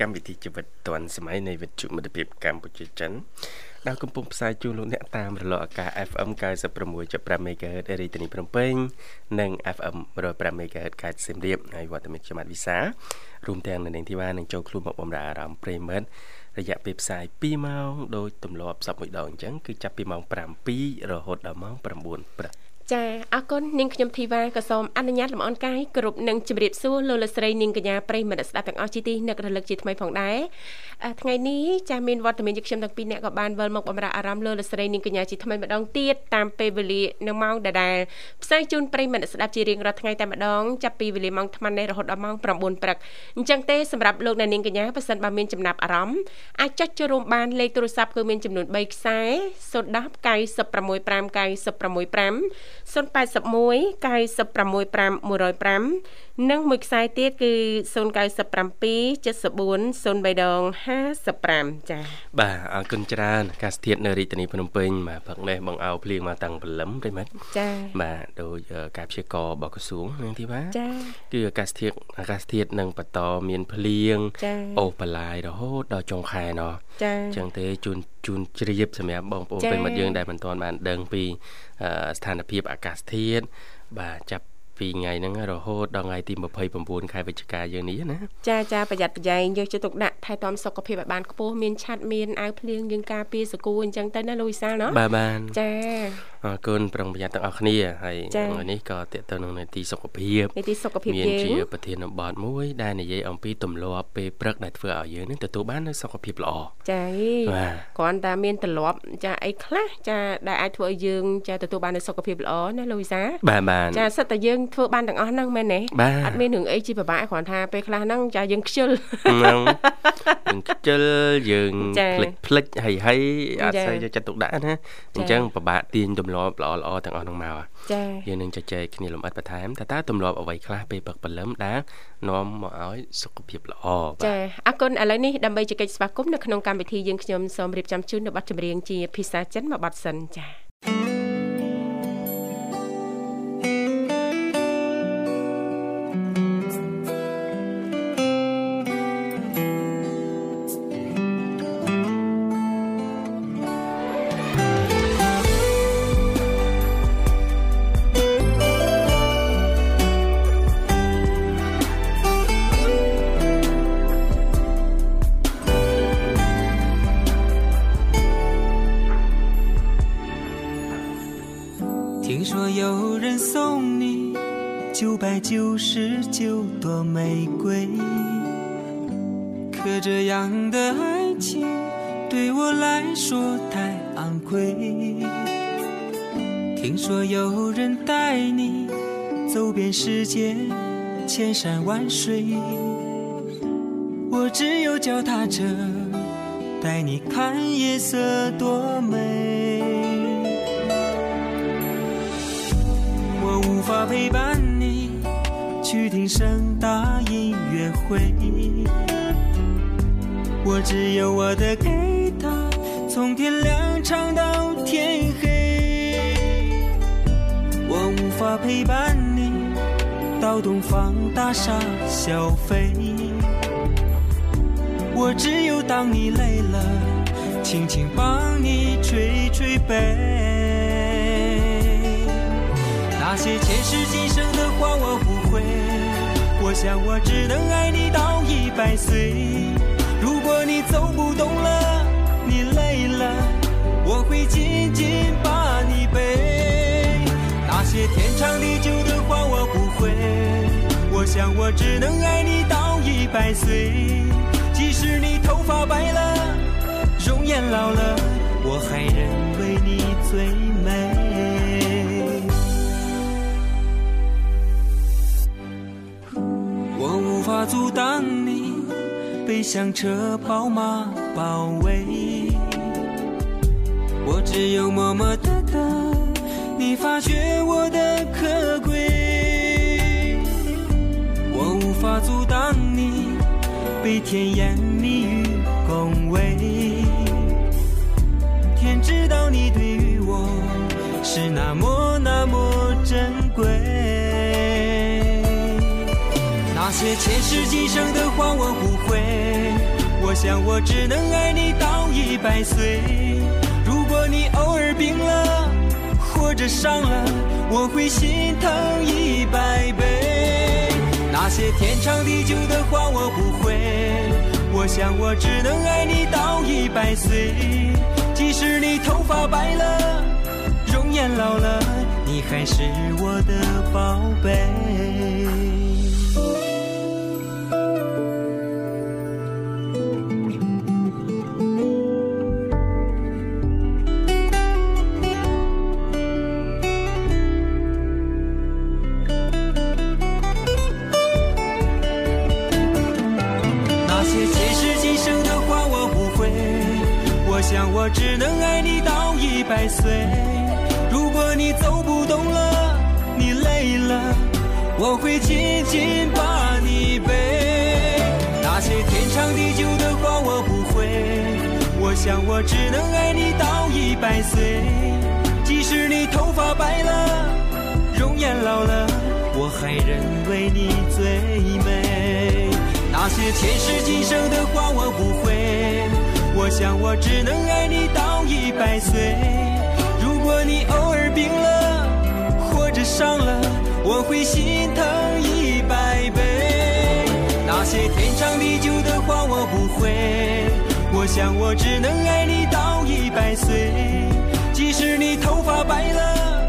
កកាន់កម្មវិធីជីវិតឌွန်សម័យនៃវិទ្យុមិត្តភាពកម្ពុជាចិនដែលកំពុងផ្សាយជូនលោកអ្នកតាមរលកអាកាស FM 96.5 MHz រាជធានីភ្នំពេញនិង FM 105 MHz ខេត្តសៀមរាបហើយវត្តមានខ្ញុំបាទវិសារួមទាំងនៅនាងធីវ៉ានឹងចូលខ្លួនមកបំរើអារម្មណ៍ប្រិមិត្តរយៈពេលផ្សាយ2ម៉ោងដោយទម្លាប់សពមួយដងអញ្ចឹងគឺចាប់ពីម៉ោង7រហូតដល់ម៉ោង9ព្រឹក ចាអរគុណនាងខ្ញុំធីវ៉ាក៏សូមអនុញ្ញាតលំអរកាយគ្រប់នឹងជម្រាបសួរលោកលស្រីនាងកញ្ញាប្រិយមិត្តស្ដាប់ទាំងអស់ជាទីនឹករលឹកជាថ្មីផងដែរថ្ងៃនេះចាស់មានវត្តមានយើងខ្ញុំទាំងពីរអ្នកក៏បានវិលមកបំរើអារម្មណ៍លោកលស្រីនាងកញ្ញាជាថ្មីម្ដងទៀតតាមពេលវេលានៅម៉ោងដដែលផ្សាយជូនប្រិយមិត្តស្ដាប់ជារៀងរាល់ថ្ងៃតែម្ដងចាប់ពីវេលាម៉ោង8:00នេះរហូតដល់ម៉ោង9:00ព្រឹកអញ្ចឹងទេសម្រាប់លោកអ្នកនាងកញ្ញាប៉ះសិនបើមានចំណាប់អារម្មណ៍អាចចុចចូលរួមបានលេខទូរស័ព្ទគឺមានចំនួន3ខ្សែ010 965 081 965 105និងមួយខ្សែទៀតគឺ097 74 03ដង55ចា៎បាទអរគុណច្រើនអាកាសធាតុនៅរាជធានីភ្នំពេញបាទព្រឹកនេះបងអោភ្លៀងមកតាំងព្រលឹមទេមែនចា៎បាទដោយការព្យាករណ៍របស់ក្រសួងនឹងទីបាទចា៎គឺអាកាសធាតុអាកាសធាតុនឹងបន្តមានភ្លៀងអូសបន្លាយរហូតដល់ចុងខែណោះចា៎អញ្ចឹងទេជូនជូនជ្រាបសម្រាប់បងប្អូនប្រិមិត្តយើងដែលមិនទាន់បានដឹងពីស្ថានភាពអាកាសធាតុបាទចាប់ ពីថ្ងៃហ្នឹងរហូតដល់ថ្ងៃទី29ខែវិច្ឆិកាយើងនេះណាចាចាប្រយ័ត្នប្រយែងយកចិត្តទុកដាក់ថែទាំសុខភាពឲ្យបានខ្ពស់មានឆាត់មានអាវភ្លៀងយើងការពារសកូអញ្ចឹងទៅណាលូយសាលណាបាទបានចាអរគុណប្រុងប្រយ័ត្នទាំងអស់គ្នាហើយថ្ងៃនេះក៏តេតទៅនឹងនីតិសុខភាពនីតិសុខភាពយើងមានជាប្រធានបទមួយដែលនិយាយអំពីទម្លាប់ពេលព្រឹកដែលធ្វើឲ្យយើងនឹងទទួលបាននូវសុខភាពល្អចាគ្រាន់តែមានទម្លាប់ចាអីខ្លះចាដែលអាចធ្វើឲ្យយើងចាទទួលបាននូវសុខភាពល្អណាលូយសាបាទបាទចាសិតតែយើងធ្វើបានទាំងអស់ហ្នឹងមែនទេអត់មានរឿងអីជាពិបាកគ្រាន់ថាពេលខ្លះហ្នឹងចាយើងខ្ជិលហ្នឹងយើងខ្ជិលយើងភ្លេចភ្លេចហើយហើយអត់ស្អីយកចិត្តទុកដាក់ណាអញ្ចឹងពិបាកទាញទម្លាប់ល្អល្អទាំងអស់ហ្នឹងមកចាយើងនឹងជជែកគ្នាលំអិតបន្ថែមតើតើទម្លាប់អ្វីខ្លះពេលព្រឹកព្រលឹមដែលនាំមកឲ្យសុខភាពល្អបាទចាអរគុណឥឡូវនេះដើម្បីជែកស្វាគមន៍នៅក្នុងកម្មវិធីយើងខ្ញុំសូមរៀបចំជូននៅប័ណ្ណចម្រៀងជាភាសាចិនមួយប័ណ្ណសិនចា 有人带你走遍世界千山万水，我只有脚踏车带你看夜色多美。我无法陪伴你。去听盛大音乐会，我只有我的吉他，从天亮唱到天黑。花陪伴你到东方大厦消费，我只有当你累了，轻轻帮你捶捶背。那些前世今生的话，我不会。我想我只能爱你到一百岁。如果你走不动了，你累了，我会紧紧抱。些天长地久的话我不会，我想我只能爱你到一百岁。即使你头发白了，容颜老了，我还认为你最美。我无法阻挡你被香车宝马包围，我只有默默的等。你发觉我的可贵，我无法阻挡你被甜言蜜语恭维，天知道你对于我是那么那么珍贵。那些前世今生的话我不会，我想我只能爱你到一百岁。如果你偶尔病了或者伤了，我会心疼一百倍。那些天长地久的话我不会，我想我只能爱你到一百岁。即使你头发白了，容颜老了，你还是我的宝贝。想我只能爱你到一百岁。如果你走不动了，你累了，我会紧紧把你背。那些天长地久的话我不会，我想我只能爱你到一百岁。即使你头发白了，容颜老了，我还认为你最美。那些前世今生的话我不会。我想我只能爱你到一百岁。如果你偶尔病了或者伤了，我会心疼一百倍。那些天长地久的话我不会。我想我只能爱你到一百岁。即使你头发白了，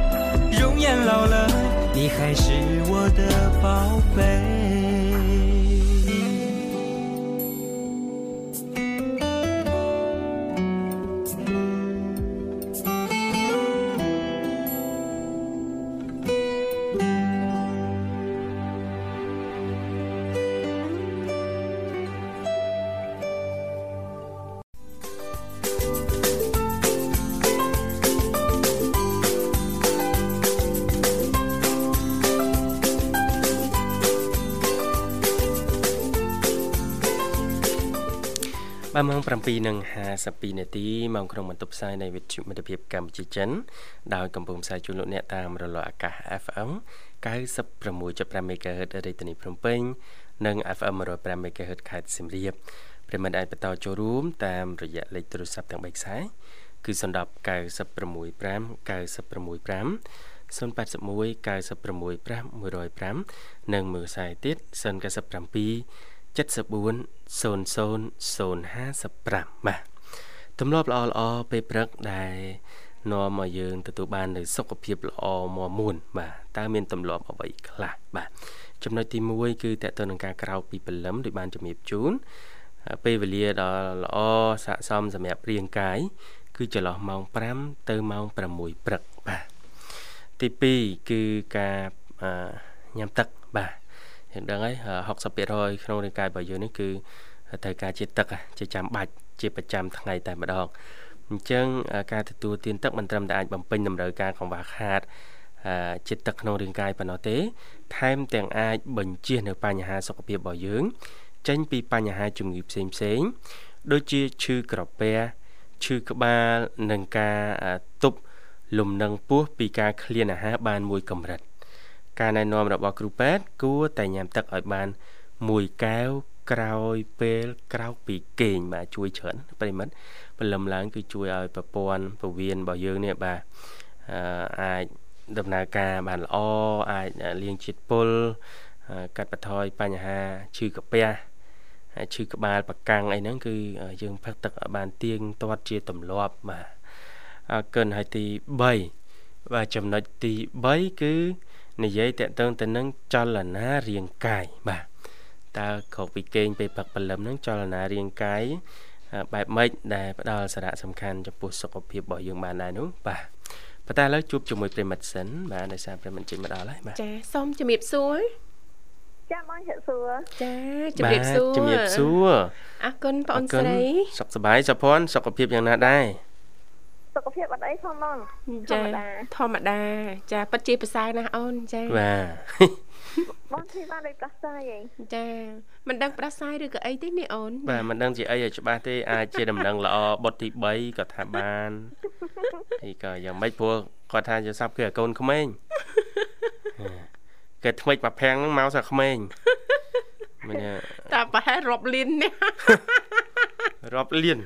容颜老了，你还是我的宝贝。 បាទម៉ោង7:52នាទីម៉ោងក្នុងបន្ទប់ផ្សាយនៃវិទ្យុមិត្តភាពកម្ពុជាចិនដោយកំពុងផ្សាយជូនលោកអ្នកតាមរលកអាកាស FM 96.5 MHz រាជធានីភ្នំពេញនិង FM 105 MHz ខេត្តសៀមរាបប្រិមត្តអាចបន្តចូលរួមតាមរយៈលេខទូរស័ព្ទទាំង3ខ្សែគឺ010 965 965 081 965 105និងមួយខ្សែទៀត097 74 00055បាទទម្លាប់ល្អល្អពេលព្រឹកដែលនាំមកយើងទទួលបាននូវសុខភាពល្អមាំមួនបាទតើមានទម្លាប់អ្វីខ្លះបាទចំណុចទី1គឺតកតទៅនឹងការក្រោកពីព្រលឹមដូចបានជំរាបជូនពេលវេលាដ៏ល្អស័ក្តិសមសម្រាប់រាងកាយគឺចន្លោះម៉ោង5ទៅម៉ោង6ព្រឹកបាទទី2គឺការញ៉ាំទឹកបាទ យើងដឹងហើយ60%ក្នុងរាងកាយរបស់យើងនេះគឺត្រូវការជាតិទឹកជាចាំបាច់ជាប្រចាំថ្ងៃតែម្ដងអញ្ចឹងការទទួលទានទឹកមិនត្រឹមតែអាចបំពេញតម្រូវការកង្វះខាតជាតិទឹកក្នុងរាងកាយប៉ុណ្ណោះទេ ថែមទាំងអាចបញ្ជៀសនៅបញ្ហាសុខភាពរបស់យើង ចេញពីបញ្ហាជំងឺផ្សេងផ្សេងដូចជាឈឺក្រពះឈឺក្បាលនិងការទប់លំនឹងពោះពីការឃ្លានអាហារបានមួយកម្រិត ការណែនាំរបស់គ្រូពេទ្យគួរតែញ៉ាំទឹកឲ្យបាន1កែវក្រោយពេលក្រោកពីគេងបាទជួយច្រើនប្រិមិត្តព្រលឹមឡើងគឺជួយឲ្យប្រព័ន្ធពោះវៀនរបស់យើងនេះបាទអាចដំណើរការបានល្អអាចលាងជាតិពុលកាត់បន្ថយបញ្ហាឈឺកាពះឈឺក្បាលប្រកាំងអីហ្នឹងគឺយើងផឹកទឹកឲ្យបានទៀងទាត់ជាទម្លាប់បាទអរគុណហើយទី3បាទចំណុចទី3គឺ និយាយតកតងទៅនឹងចលនារាងកាយបាទតើក្រោកពីគេងពេលព្រឹកព្រលឹមហ្នឹងចលនារាងកាយបែបម៉េចដែលផ្ដល់សារៈសំខាន់ចំពោះសុខភាពរបស់យើងបានដែរនោះបាទប៉ុន្តែឥឡូវជួបជាមួយប្រិមិត្តសិនបាទដោយសារប្រិមិត្តជិះមកដល់ហើយបាទចាសូមជំរាបសួរចាបងជិះសួរចាជំរាបសួរជំរាបសួរអរគុណបងអូនស្រីសុខសប្បាយសុភ័ណ្ឌសុខភាពយ៉ាងណាដែរ សុខភាពអត់អីផងបងធចាម្មតាធម្មតាចាពិតជាប្រសើរណាស់អូនចាបាទបងធីបានដូចប្រសាយឯងចាមិនដឹងផ្ដាសាយឬក៏អីទេនេះអូនបាទមិនដឹងជាអីឲ្យច្បាស់ទេអាចជាដំណឹងល្អបុតទី3ក៏ថាបានហើយក៏យ៉ាងម៉េចព្រោះគាត់ថាជាសັບគឺឲ្យកូនក្មេងគេថ្មិចបាភាំងហ្នឹងមកសាក្មេងមិនតាប្រហែលរាប់លាននេះរាប់លាន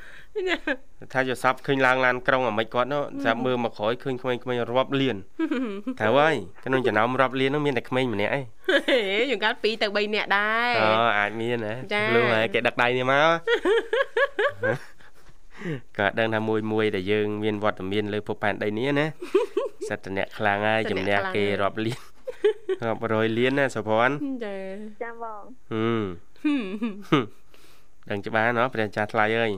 ថាជាសັບឃើញឡើងឡានក្រុងអាមិនគាត់នោះចាំមើលមកក្រោយឃើញក្មេងៗរាប់លានត្រូវហើយក្នុងចំណោមរាប់លាននោះមានតែក្មេងម្នាក់ឯងហេយើងកាត់2ទៅ3នាក់ដែរអូអាចមានណាចាលុះហើយគេដឹកដៃនេះមកក៏ដឹងថាមួយមួយដែលយើងមានវត្តមានលើភពផែនដីនេះណាសិតតអ្នកខ្លាំងហើយជំនះគេរាប់លានរាប់រយលានណាសុភ័ណ្ឌចាចាបងហឹម ដឹងច្បាស់ណោះព្រះអាចារ្យថ្លៃអើយ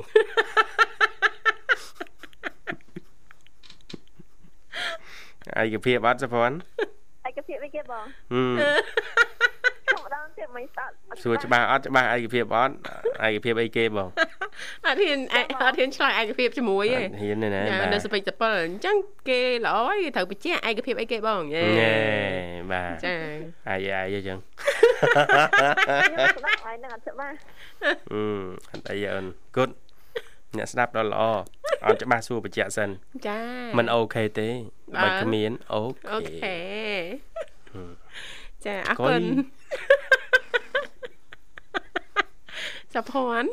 ឯកភាពអត់សុភ័ណ្ឌឯកភាពអីគេបងហឹមធម្មតាទៀតមិនស្អាតអត់សួរច្បាស់អត់ច្បាស់ឯកភាពអត់ឯកភាពអីគេបងអត់ហ៊ានអត់ហ៊ានឆ្លើយឯកភាពជាមួយអទេត់ហ៊ានទេណាចាបាទនៅសពេចសពិលអញ្ចឹងគេល្អគេត្រូវបញ្ជាក់ឯកភាពអីគេបងយេណែបាទចាអាយអាយអញ្ចឹងខ្ញុំស្ដាប់ហើយនឹងអត់ច្បាស់ អឺអត់អីអូនគត់អ្នកស្ដាប់ដល់ល្អអត់ច្បាស់សួរបញ្ជាក់សិនចាมันអូខេទេបាបើទគ្មានអូអូខេខេចាអរកុគុយណសុភ័ណ្ឌ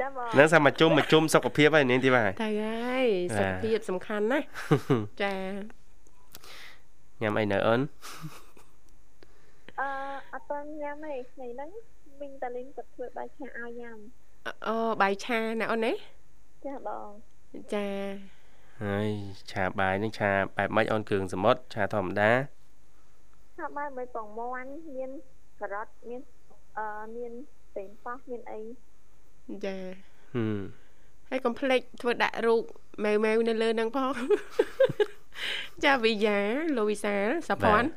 ចាបងនឹងសាមកជុំមកជុំសុខភាពហើយនាងទីបាទទៅហើយសុខភាពសំខាន់ណាស់ចាញ៉ាំអីនៅអូនអឺអត់ទាន់ញ៉ាំទេថ្ងៃហ្នឹង មីងតាលីនគាត់ធ្វើបាយឆាឲ្យញ៉ាំអូបាយឆាណាអូនណាចាបងចាហើយឆាបាយនឹងឆាបែបម៉េចអូនគ្រឿងសមុទ្រឆាធម្មតាថាបាយមួយពងមាន់មានការ៉ុតមានអឺមានពេញប៉ោះមានអីចាហឹមហើយកុំភ្លេចធ្វើដាក់រូបម៉ែវម៉ែវនៅលើហ្នឹងផងចាវិយាលោកវិសាលសុភ័ណ្ឌ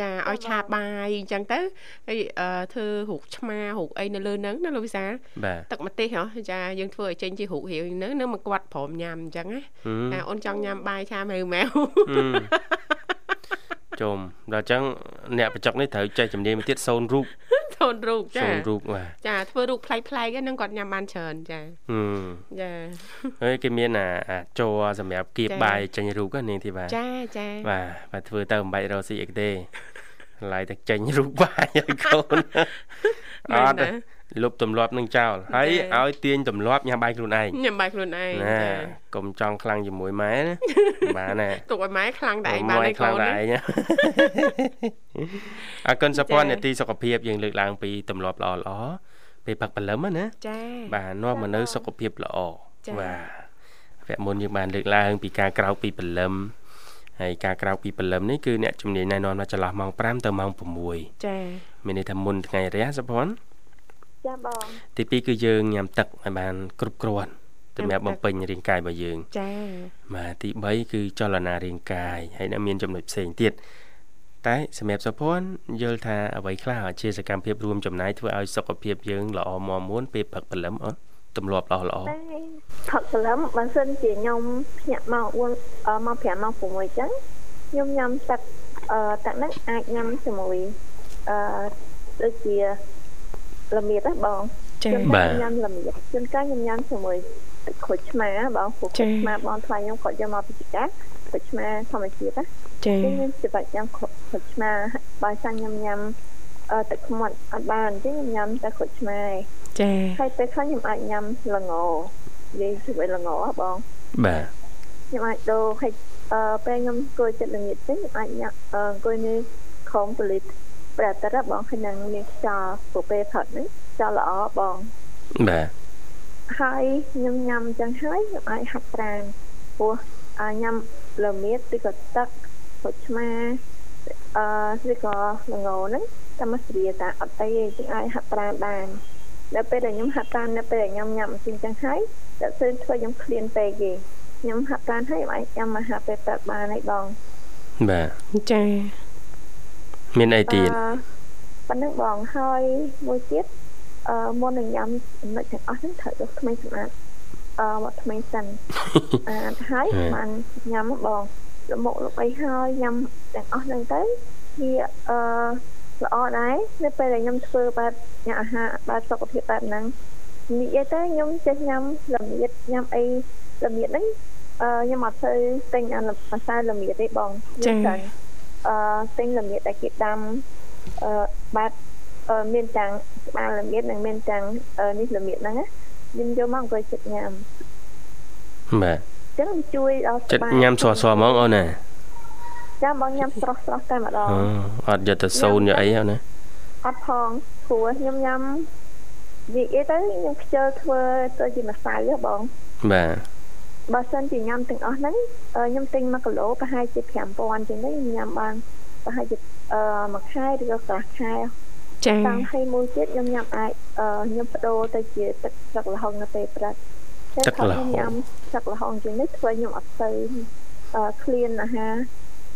ចាឲ្យឆាបាយអញ្ចឹងទៅហើយអឺធ្វើរូបឆ្មារូបអីនៅលើហ្នឹងណាលោកវិសាលបាទទឹកម្ទេសហ៎ចាយើងធ្វើឲ្យចេញជារូបរាវហ្នឹងនឹងមកគាត់ព្រមញ៉ាំអញ្ចឹងណាហឹមតែអូនចង់ញ៉ាំបាយឆាម៉ែវម៉ែវហឹមជុំដល់អញ្ចឹងអ្នកបញ្ចុកនេះត្រូវចេះជំនាញមួយទៀតសូនរូប ថនរូបចាសូនរូបបាទចាធ្វើរូបប្លែកប្លែកៗហ្នឹងគាត់ញ៉ាំបានច្រើនចាហឹមចាហើយគេមានអាអាចរសម្រាប់គៀបចា៎បាយចេញរូបហ្នឹងនាងធីបាចាចាបាទបាទធ្វើទៅបំបាច់រកស៊ីអីទេឡាយតែចេញរូបបាយឲ្យកូនអត់ទេ លុបទម្លាប់នឹងចោលហើយឲ្យទាញទម្លាប់ញ៉ាំបាយខ្លួនឯងញ៉ាំបាយខ្លួនឯងណាចាកុំចង់ខ្លាំងជាមួយម៉ែណាបាទណាទុកឲ្យម៉ែខ្លាំងតែឯងបានម៉ែឯងខ្លាំងកូនតែណាឯងអរគុណសពនចា៎នេតិសុខភាពយើងលើកឡើងពីទម្លាប់ល្អល្អពេលផឹកបលឹមណាចាបាទនាំមកនៅសុខភាពល្អចា៎បាទវគ្គមុនយើងបានលើកឡើង ពីការក្រោកពីបលឹមហើយការក្រោកពីបលឹមនេះគឺអ្នកជំនាញណែនាំថាចន្លោះម៉ោង5ទៅម៉ោង6ចាមានន័យថាមុនថ្ងៃរះសុភ័ណ្ឌ ចាបង ទី2គឺយើងញ៉ាំទឹកឲ្យបានគ្រប់គ្រាន់សម្រាប់បំពេញរាងកាយរបស់យើងចាបាទទី3គឺចលនារាងកាយហើយនៅមានចំណុចផ្សេងទៀតតែសម្រាប់សុភ័ណ្ឌយល់ថាអ្វីខ្លះជាសកម្មភាពរួមចំណាយធ្វើឲ្យសុខភាពយើងល្អមាំមួនពេលព្រឹកព្រលឹមអត់ទម្លាប់ល្អល្អតែផឹកព្រលឹមបើសិនជាខ្ញុំភ្ញាក់មក4អឺមក5មក6អញ្ចឹងខ្ញុំញ៉ាំទឹកអឺទឹកហ្នឹងអាចញ៉ាំជាមួយអឺដូចជា ល្មៀតណាបងចាជួនកាលខ្ញុំញ៉ាំល្មៀតជួនកាលខ្ញុំញ៉ាំជាមួយទឹកក្រូចឆ្មាបងព្រោះក្រូចឆ្មាបងថ្លៃខ្ញុំគាត់យកមកពីចាក្រូចឆ្មាធម្មជាតិណាចាខ្ញុំច្បាច់ញ៉ាំក្រូចឆ្មាបើសិនខ្ញុំញ៉ាំអឺទឹកខ្មុតអត់បានអញ្ចឹងខ្ញុំញ៉ាំតែក្រូចឆ្មាឯងចាហើយពេលខ្លះខ្ញុំអាចញ៉ាំល្ងនិយាយជាមួយល្ងហ៎បងបាទខ្ញុំអាចដូរហើយអឺពេលខ្ញុំអង្គុយចិត្តល្ងាចទៅខ្ញុំអាចញ៉ាំអឺអង្គុយនៅខំប៉ូលីស ប្រែតរបងហើយនឹងមានខ្យល់ពពេលផឹកហ្នឹងខ្យល់ល្អបងបាទហើយខ្ញុំញ៉ាំចឹងហើយខ្ញុំអាចហាត់ប្រាណព្រោះអាញ៉ាំល្មៀតឬក៏ទឹកពុចឆ្មាអឺឬក៏ល្ងហ្នឹងតែមកស្រីតាអត់អីទេចឹងអាចហាត់ប្រាណបានដល់ពេលដែលខ្ញុំហាត់ប្រាណនៅពេលដែលខ្ញុំញ៉ាំអញ្ចឹងចឹងហើយតែស្រឿងធ្វើខ្ញុំឃ្លានពេកទេខ្ញុំហាត់ប្រាណហើយអាចញ៉ាំអាហារពេលព្រឹកបានហើយបងបាទចា មានអីទៀតអឺប៉ុណ្ណឹងបងហើយមួយទៀតអឺមុននឹងញ៉ាំចំណុចទាំងអស់ហ្នឹងត្រូវយកថ្មីសម្អាតអឺមកថ្មីសិនអាហើយបានញ៉ាំបងលមុខលបីហើយញ៉ាំទាំងអស់ហ្នឹងទៅវាអឺល្អដែរនៅពេលដែលខ្ញុំធ្វើបែបញ៉ាំអាហារបែបសុខភាពបែបហ្នឹងនិយាយទៅខ្ញុំចេះញ៉ាំល្មៀតញ៉ាំអីល្មៀតហ្នឹងអឺខ្ញុំអត់ទៅទិញអាម្សៅល្មៀតទេបងចា៎ អឺទិញល្មៀតដែលគេដាំអឺបែបមានទាំងក្បាលល្មៀតនិងមានទាំងនេះល្មៀតហ្នឹងណាខ្ញុំយកមកអង្គុយចិត្តញ៉ាំបាទចឹងជួយដល់ចិត្តញ៉ាំស្រស់ស្រស់ហ្មងអូនណាចាំបងញ៉ាំស្រស់ស្រស់តែម្ដងអត់យកទៅសូនយកអីហ្នឹងណាអត់ផងព្រោះខ្ញុំញ៉ាំនិយាយទៅខ្ញុំខ្ជិលធ្វើទៅជាម្សៅហ៎បងបាទ បើសិនជាញ៉ាំទាំងអស់ហ្នឹងខ្ញុំទិញ1គីឡូប្រហែលជា5000ជាងនេះខ្ញុំញ៉ាំបានប្រហែលជាអឺមួយខែឬក៏កន្លះខែចា៎តាំងហើយមួយទៀតខ្ញុំញ៉ាំអាចខ្ញុំបដូរទៅជាទឹកស្លឹកល្ហុងនៅពេលព្រឹកទឹកល្ហុងញ៉ាំស្លឹកល្ហុងជាងនេះធ្វើខ្ញុំអត់ទៅឃ្លានអាហារ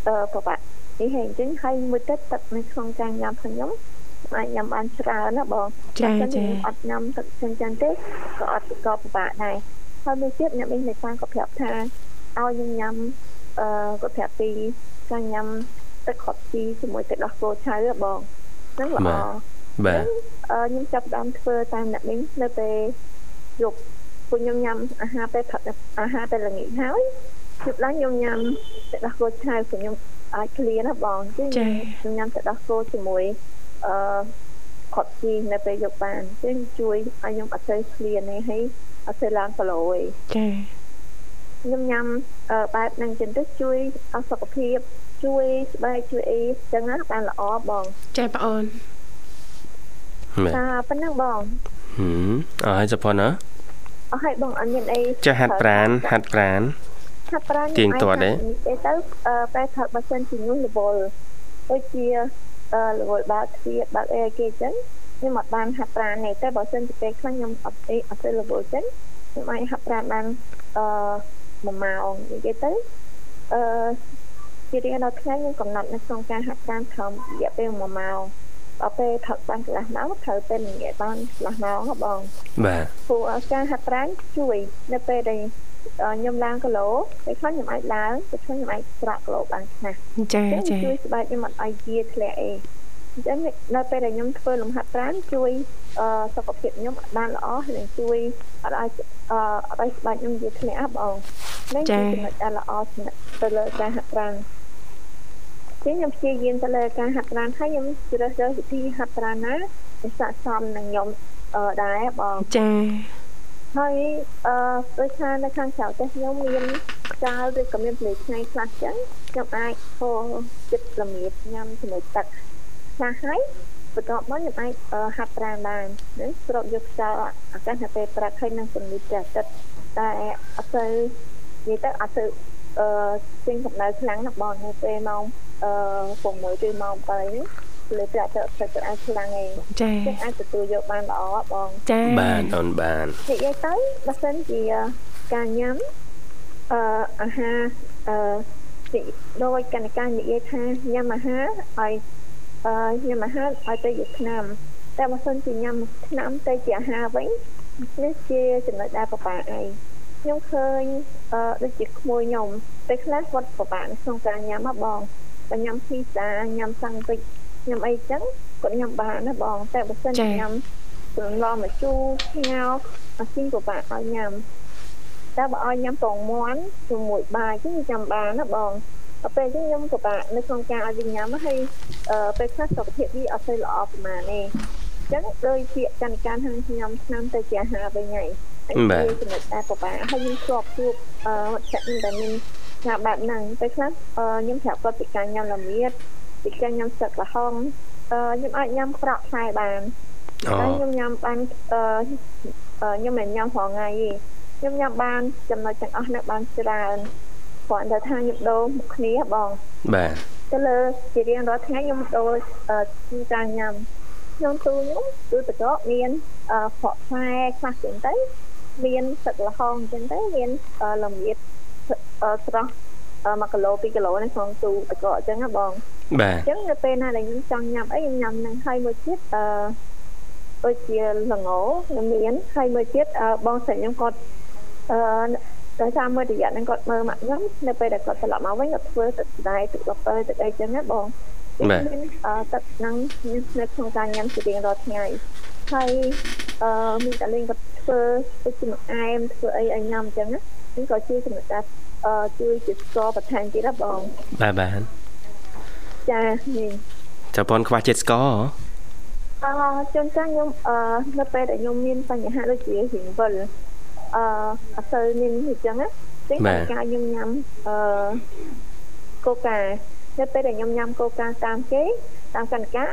អឺប្របាក់នេះហេអញ្ចឹងហើយមួយទឹកទឹកនៅក្នុងការញ៉ាំរបស់ខ្ញុំអាចញ៉ាំបានច្រើនណាបងចាចាអត់ញ៉ាំទឹកចឹងចឹងទេក៏អត់ក៏ពិបាកដែរ ហើយមួយទៀតអ្នកមីងនៃសានក៏ប្រាប់ថាឲ្យខ្ញុំញ៉ាំអឺក៏ប្រាប់ពីការញ៉ាំទឹកខត់ជីជាមួយទឹកដោះគោឆៅបងហ្នឹងល្អបាទខ្ញុំចាប់ដើមធ្វើតាមអ្នកមីងនៅពេលយប់ពួកខ្ញុំញ៉ាំអាហារពេលផឹកអាហារពេលល្ងាចហើយជិបឡើងខ្ញុំញ៉ាំទឹកដោះគោឆៅព្រោះខ្ញុំអាចឃ្លានណាបងចឹងខ្ញុំញ៉ាំទឹកដោះគោជាមួយអឺខត់ជីនៅពេលយប់បានចឹងជួយឲ្យខ្ញុំអត់ទៅឃ្លានទេហើយ អត់ទៅឡើងគីឡូទេចាខ្ញុំញ៉ាំបែបហ្នឹងចឹងទៅជួយឲ្យសុខភាពជួយស្បែកជួយអីចឹងណាបានល្អបងចាបងអូនតាប៉ុណ្ណឹងបងហឹមអស់ហើយសុផុនណាអស់ហើយបងអត់មានអីចាស់ហាត់ប្រានហាត់ប្រានហាត់ប្រានទៀងទាត់ទេទៅតែថាបើសិនជាញូសរវល់ដូចជារវល់បើកទ្វារបើកអីគេចឹង ខ្ញុំអត់បានហាត់ប្រាណទេតែបើសិនជាពេលខ្លះខ្ញុំអត់អីអត់ទៅរវល់ចឹងខ្ញុំអាចហាត់ប្រាណបានអឺ1ម៉ោងនិយាយទៅអឺជារៀងរាល់ថ្ងៃខ្ញុំកំណត់នៅក្នុងការហាត់ប្រាណត្រឹមរយៈពេល1ម៉ោងដល់ពេលថឹកបានកន្លះម៉ោងត្រូវពេលនិយាយបានកន្លះម៉ោងហ៎បងបាទព្រោះការហាត់ប្រាណជួយនៅពេលដែលខ្ញុំឡើងគីឡូពេលខ្លះខ្ញុំអាចឡើងពេលខ្លះខ្ញុំអាចស្រក់គីឡូបានខ្លះចាចាជួយស្បែកខ្ញុំអត់ឲ្យជាធ្លាក់អី អញ្ចឹងនៅពេលដែលខ្ញុំធ្វើលំហាត់ប្រាណជួយសុខភាពខ្ញុំបានល្អហើយជួយអត់ឲ្យអត់ឲ្យស្បែកខ្ញុំជាធ្លាក់បងនេះជាចំណុចដែលល្អសម្រាប់ទៅលើការហាត់ប្រាណចឹងខ្ញុំព្យាយាមទៅលើការហាត់ប្រាណហើយខ្ញុំជ្រើសរើសវិធីហាត់ប្រាណណាដែលស័ក្តិសមនឹងខ្ញុំដែរបងចាហើយអឺដូចថានៅខាងក្រៅផ្ទះខ្ញុំមានចោលឬក៏មានផ្លេថ្ងៃខ្លះចឹងខ្ញុំអាចធ្វើចិត្តល្មៀតញ៉ាំជាមួយទឹក ខ្លះហើយបន្ទាប់មកខ្ញុំអាចហាត់ប្រាណបាននឹងស្រូបយកខ្យល់អាកាសនៅពេលព្រឹកហើយនឹងពន្លឺព្រះអាទិត្យតែអត់ទៅនិយាយទៅអត់ទៅអឺចេញកម្ដៅខ្លាំងណាស់បងនៅពេលម៉ោងអឺ6ឬម៉ោង7នេះលើប្រាក់ទៅទៅអាចខ្លាំងឯងចា៎អាចទទួលយកបានល្អបងចា៎បានអូនបាននិយាយទៅបើសិនជាការញ៉ាំអឺអាហារអឺដោយកណការនិយាយថាញ៉ាំអាហារឲ្យអឺ ញ៉ាំអាហារឲ្យទៅជាឆ្នាំតែបើសិនជាញ៉ាំឆ្នាំទៅជាអាហារវិញនេះជាចំណុចដែលពិបាកឯងខ្ញុំឃើញអឺដូចជាក្មួយខ្ញុំពេលខ្លះគាត់ពិបាកក្នុងការញ៉ាំមកបងតែញ៉ាំភីហ្សាញ៉ាំសាំងវិចញ៉ាំអីចឹងគាត់ញ៉ាំបានណាបង តែបើសិនញ៉ាំព្រលឡមកជូរស្ងោអាស៊ីងពិបាកឲ្យញ៉ាំតែបើឲ្យញ៉ាំពងមាន់ជាមួយបាយចឹងញ៉ាំបានណាបង ដល់ពេលចឹងខ្ញុំពិបាកនៅក្នុងការឲ្យវិញញ៉ាំហើយពេលខ្លះសុខភាពវាអត់សូវល្អប្រហែលទេចឹងដោយពាក្យចន្ទការខាងខ្ញុំឆ្នាំទៅជាអាហារវិញហើយបាទចំណុចតែពិបាកហើយខ្ញុំធ្លាប់ជួបវត្ថុដែលមានញ៉ាំបែបហ្នឹងពេលខ្លះខ្ញុំប្រាប់គាត់ពីការញ៉ាំល្មៀតពីការញ៉ាំទឹកល្ហុងខ្ញុំអាចញ៉ាំក្រក់ខ្សែបានតែខ្ញុំញ៉ាំបានខ្ញុំមិនញ៉ាំរាល់ថ្ងៃទេខ្ញុំញ៉ាំបានចំណុចទាំងអស់នេះបានច្រើន គ្រាន់តែថាខ្ញុំដូរមុខគ្នាបងបាទទៅលើជារៀងរាល់ថ្ងៃខ្ញុំដូរការញ៉ាំខ្ញុំទូខ្ញុំទូតកមានផកខ្សែខ្លះចឹងទៅមានទឹកល្ហុងចឹងទៅមានល្មៀតស្រស់1គីឡូ2គីឡូនេះក្នុងទូទឹកកកអញ្ចឹងណាបងបាទអញ្ចឹងនៅពេលណាដែលខ្ញុំចង់ញ៉ាំអីខ្ញុំញ៉ាំនឹងហើយមួយទៀតអឺដូចជាល្ងខ្ញុំមានហើយមួយទៀតអឺបងស្រីខ្ញុំគាត់អឺ ដោយសារមួយរយៈហ្នឹងគាត់មើលមកខ្ញុំនៅពេលដែលគាត់ត្រឡប់មកវិញគាត់ធ្វើទឹកស្ដាយទឹកកាហ្វេទឹកអីចឹងណាបងមានអឺទឹកហ្នឹងនៅក្នុងការញ៉ាំជារៀងរាល់ថ្ងៃហើយអឺមានតាលេងគាត់ធ្វើដូចជាអែមធ្វើអីឲ្យញ៉ាំចឹងណានេះក៏ជួយសម្រាប់ការអឺជួយជាស្ករបន្ថែមទៀតណាបងបាទបាទចានេះចៅប៉ុនខ្វះជាតិស្ករហ៎អឺជួនកាលខ្ញុំអឺនៅពេលដែលខ្ញុំមានបញ្ហាដូចជារៀងវិល អឺអត់ទៅមានអញ្ចឹងណាចឹងតែការខ្ញុំញ៉ាំអឺកូកានៅពេលដែលខ្ញុំញ៉ាំកូកាតាមគេតាមកណ្កា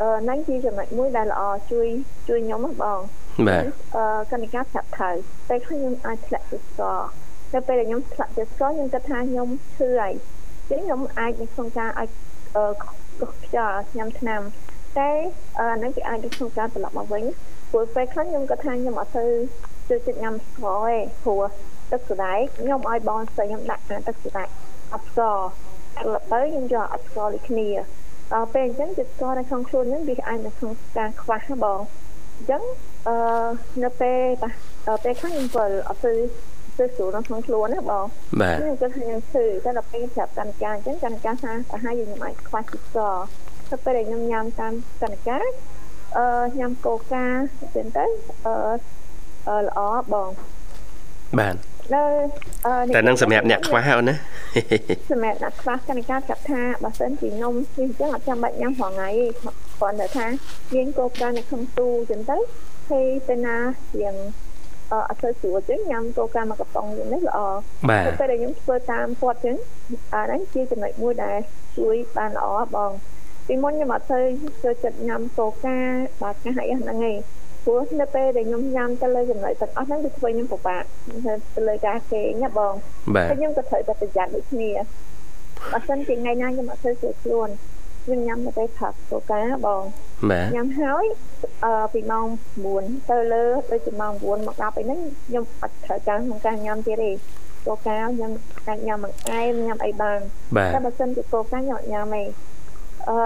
អឺហ្នឹងជាចំណុចមួយដែលល្អជួយជួយខ្ញុំណាបងបាទអឺកណ្កាប្រាប់ថៅតែខ្ញុំអាចធ្លាក់ទឹកស្ករនៅពេលដែលខ្ញុំធ្លាក់ទឹកស្ករខ្ញុំគិតថាខ្ញុំឈឺហើយចឹងខ្ញុំអាចនៅក្នុងការឲ្យអឺកុសខ្យល់ញ៉ាំថ្នាំតែអាហ្នឹងគេអាចនៅក្នុងការត្រឡប់មកវិញព្រោះពេលខ្លះខ្ញុំគាត់ថាខ្ញុំអត់ទៅ ចូលចិត្តញ៉ាំស្ករទេព្រោះទឹកសដែកខ្ញុំឲ្យបងស្រីខ្ញុំដាក់អាទឹកសដែកអត់ស្ករតែដល់ទៅខ្ញុំយកអត់ស្ករដូចគ្នាដល់ពេលអញ្ចឹងចិត្តស្ករនៅក្នុងខ្លួនហ្នឹងវាអាចនៅក្នុងការខ្វះណាបងអញ្ចឹងអឺនៅពេលបាទពេលខ្លះខ្ញុំវិលអត់ទៅទៅស្រួលនៅក្នុងខ្លួនណាបងបាទខ្ញុំគាត់ថាខ្ញុំឈឺតែដល់ពេលប្រាប់កណ្កាអញ្ចឹងកណ្កាថាប្រហែលយើងខ្ញុំអាចខ្វះជាតិស្ករទៅពេលដែលខ្ញុំញ៉ាំតាមកណ្កាអឺញ៉ាំកូកាចឹងទៅអឺអឺ ល្អបងបាទនៅអឺតែនឹងសម្រាប់អ្នកខ្វះអូនណាសម្រាប់អ្នកខ្វះកណ្កាប្រាប់ថាបើសិនជានំនេះអញ្ចឹងអត់ចាំបាច់ញ៉ាំរាល់ថ្ងៃទេគ្រាន់តែថាមានកូកានៅក្នុងទូចឹងទៅហើយទៅណាជាងអឺអត់ទៅស្រួលចឹងញ៉ាំកូកាមកកំប៉ុងយ៉ាងនេះល្អបាទទៅពេលដែលខ្ញុំធ្វើតាមគាត់ចឹងអាហ្នឹងជាចំណុចមួយដែលជួយបានល្អបងពីមុនខ្ញុំអត់ទៅចូលចិត្តញ៉ាំកូកាបាកាសអីហ្នឹងឯង ព្រោះនៅពេលដែលខ្ញុំញ៉ាំទៅលើចំណុចទាំងអស់ហ្នឹងវាធ្វើខ្ញុំពិបាកទៅលើការគេងណាបងបាទហើយខ្ញុំក៏ត្រូវតែប្រយ័ត្នដូចគ្នាបើសិនជាថ្ងៃណាខ្ញុំអត់ទៅស្រួលខ្លួនខ្ញុំញ៉ាំទៅផឹកកូកាបងបាទញ៉ាំហើយអឺពីម៉ោង9ទៅលើដូចជាម៉ោង9មក10អីហ្នឹងខ្ញុំអត់ត្រូវការក្នុងការញ៉ាំទៀតទេកូកាខ្ញុំអាចញ៉ាំបង្អែមញ៉ាំអីបានបាទតែបើសិនជាកូកាខ្ញុំអត់ញ៉ាំទេអឺ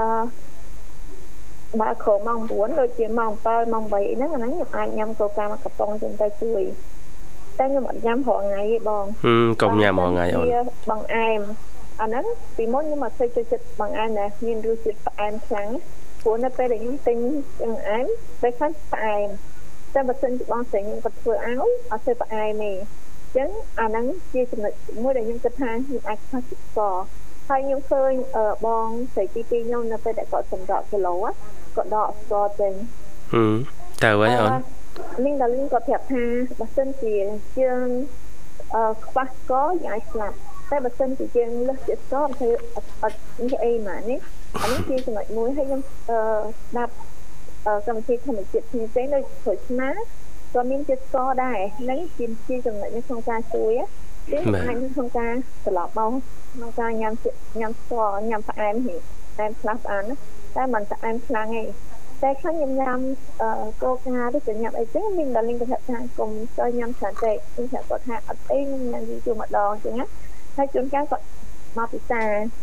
បើក្រោមម៉ោង9ដូចជាម៉ោង7ម៉ោង8អីហ្នឹងអាហ្នឹងខ្ញុំអាចញ៉ាំកូកាមកកំប៉ុងចឹងទៅជួយតែខ្ញុំអត់ញ៉ាំរាល់ថ្ងៃទេបងហឹមកុំញ៉ាំរាល់ថ្ងៃអូនវាបង្អែមអាហ្នឹងពីមុនខ្ញុំអត់សូវចូលចិត្តបង្អែមដែរមានរសជាតិផ្អែមខ្លាំងព្រោះនៅពេលដែលខ្ញុំទិញបង្អែមពេលខ្លះផ្អែមតែបើសិនជាបងស្រីខ្ញុំគាត់ធ្វើឲ្យអត់ធ្វើផ្អែមទេអញ្ចឹងអាហ្នឹងជាចំណុចមួយដែលខ្ញុំគិតថាខ្ញុំអាចខ្វះជាតិស្ករហើយខ្ញុំឃើញអឺបងស្រីទីពីរខ្ញុំនៅពេលដែលគាត់សម្រក់គីឡូ ណាគាត់ដកស្ករចេញហឹមទៅវិញអូនលីងដល់លីងគាត់ប្រាប់ថាបើសិនជាយើងអឺខ្វះស្ករយើងអាចស្លាប់តែបើសិនជាយើងលើសជាតិស្ករគឺអត់អត់នេះអីម៉ានេះអានេះជាចំណុចមួយហើយខ្ញុំអឺស្ដាប់អឺកម្មវិធីធម្មជាតិផ្សេងៗដូចក្រូចឆ្មាក៏មានជាតិស្ករដែរហ្នឹងជាជាចំណុចនៅក្នុងការជួយទេអាចក្នុងការត្រឡប់មកក្នុងការញ៉ាំញ៉ាំស្ករញ៉ាំផ្អែមហិតែខ្លះបានណា តែមិនផ្អែមខ្លាំងទេតែខ្លះខ្ញុំញ៉ាំអឺកូកាឬក៏ញ៉ាំអីចឹងមានដល់លីងគាត់ថាកុំចូលញ៉ាំច្រើនពេកខ្ញុំថាគាត់ថាអត់អីខ្ញុំញ៉ាំយូរៗម្ដងចឹងណាហើយជួនកាលគាត់មកពិសា